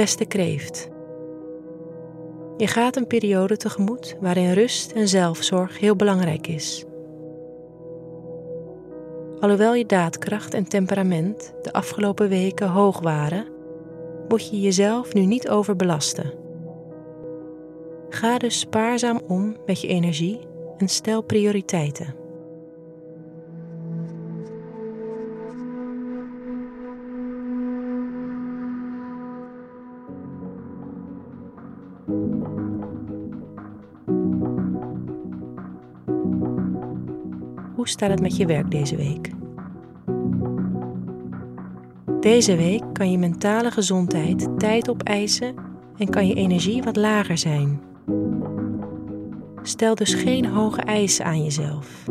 Beste kreeft. Je gaat een periode tegemoet waarin rust en zelfzorg heel belangrijk is. Alhoewel je daadkracht en temperament de afgelopen weken hoog waren, moet je jezelf nu niet overbelasten. Ga dus spaarzaam om met je energie en stel prioriteiten. Hoe staat het met je werk deze week? Deze week kan je mentale gezondheid tijd opeisen en kan je energie wat lager zijn. Stel dus geen hoge eisen aan jezelf.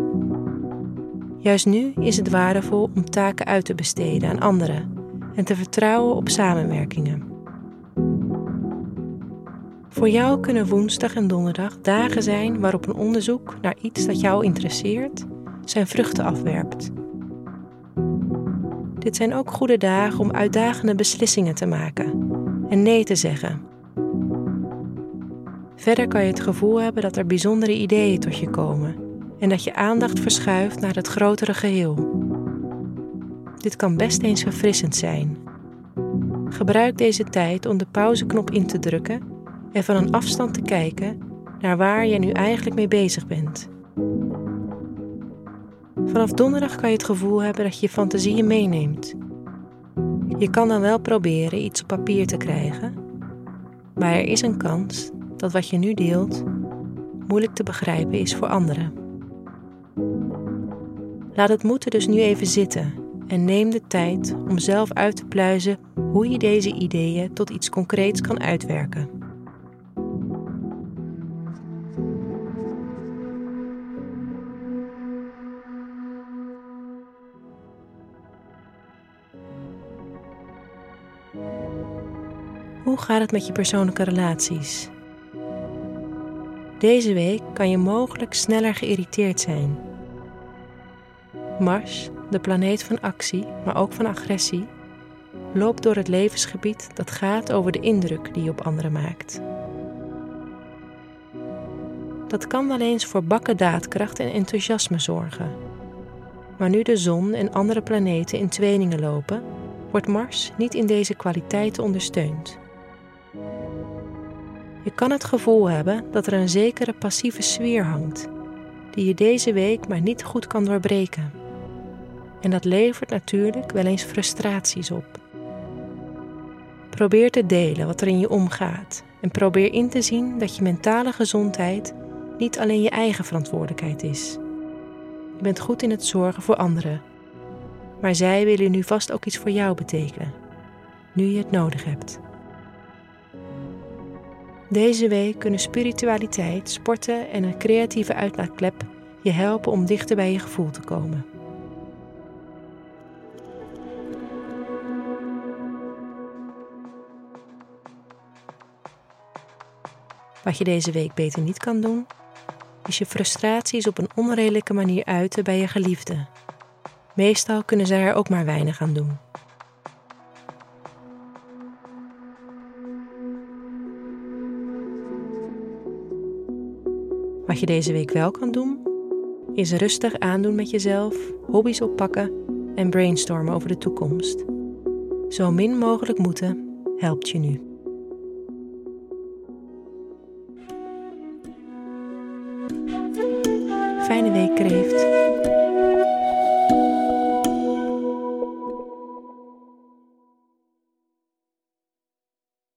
Juist nu is het waardevol om taken uit te besteden aan anderen en te vertrouwen op samenwerkingen. Voor jou kunnen woensdag en donderdag dagen zijn waarop een onderzoek naar iets dat jou interesseert zijn vruchten afwerpt. Dit zijn ook goede dagen om uitdagende beslissingen te maken en nee te zeggen. Verder kan je het gevoel hebben dat er bijzondere ideeën tot je komen en dat je aandacht verschuift naar het grotere geheel. Dit kan best eens verfrissend zijn. Gebruik deze tijd om de pauzeknop in te drukken en van een afstand te kijken naar waar je nu eigenlijk mee bezig bent. Vanaf donderdag kan je het gevoel hebben dat je je fantasieën meeneemt. Je kan dan wel proberen iets op papier te krijgen, maar er is een kans dat wat je nu deelt moeilijk te begrijpen is voor anderen. Laat het moeten dus nu even zitten en neem de tijd om zelf uit te pluizen hoe je deze ideeën tot iets concreets kan uitwerken. Hoe gaat het met je persoonlijke relaties? Deze week kan je mogelijk sneller geïrriteerd zijn. Mars, de planeet van actie, maar ook van agressie, loopt door het levensgebied dat gaat over de indruk die je op anderen maakt. Dat kan wel eens voor bakken daadkracht en enthousiasme zorgen. Maar nu de zon en andere planeten in tweelinge lopen, wordt Mars niet in deze kwaliteiten ondersteund. Je kan het gevoel hebben dat er een zekere passieve sfeer hangt, die je deze week maar niet goed kan doorbreken. En dat levert natuurlijk wel eens frustraties op. Probeer te delen wat er in je omgaat en probeer in te zien dat je mentale gezondheid niet alleen je eigen verantwoordelijkheid is. Je bent goed in het zorgen voor anderen, maar zij willen nu vast ook iets voor jou betekenen, nu je het nodig hebt. Deze week kunnen spiritualiteit, sporten en een creatieve uitlaatklep je helpen om dichter bij je gevoel te komen. Wat je deze week beter niet kan doen, is je frustraties op een onredelijke manier uiten bij je geliefde. Meestal kunnen zij er ook maar weinig aan doen. Wat je deze week wel kan doen, is rustig aandoen met jezelf, hobby's oppakken en brainstormen over de toekomst. Zo min mogelijk moeten helpt je nu. Fijne week, kreeft.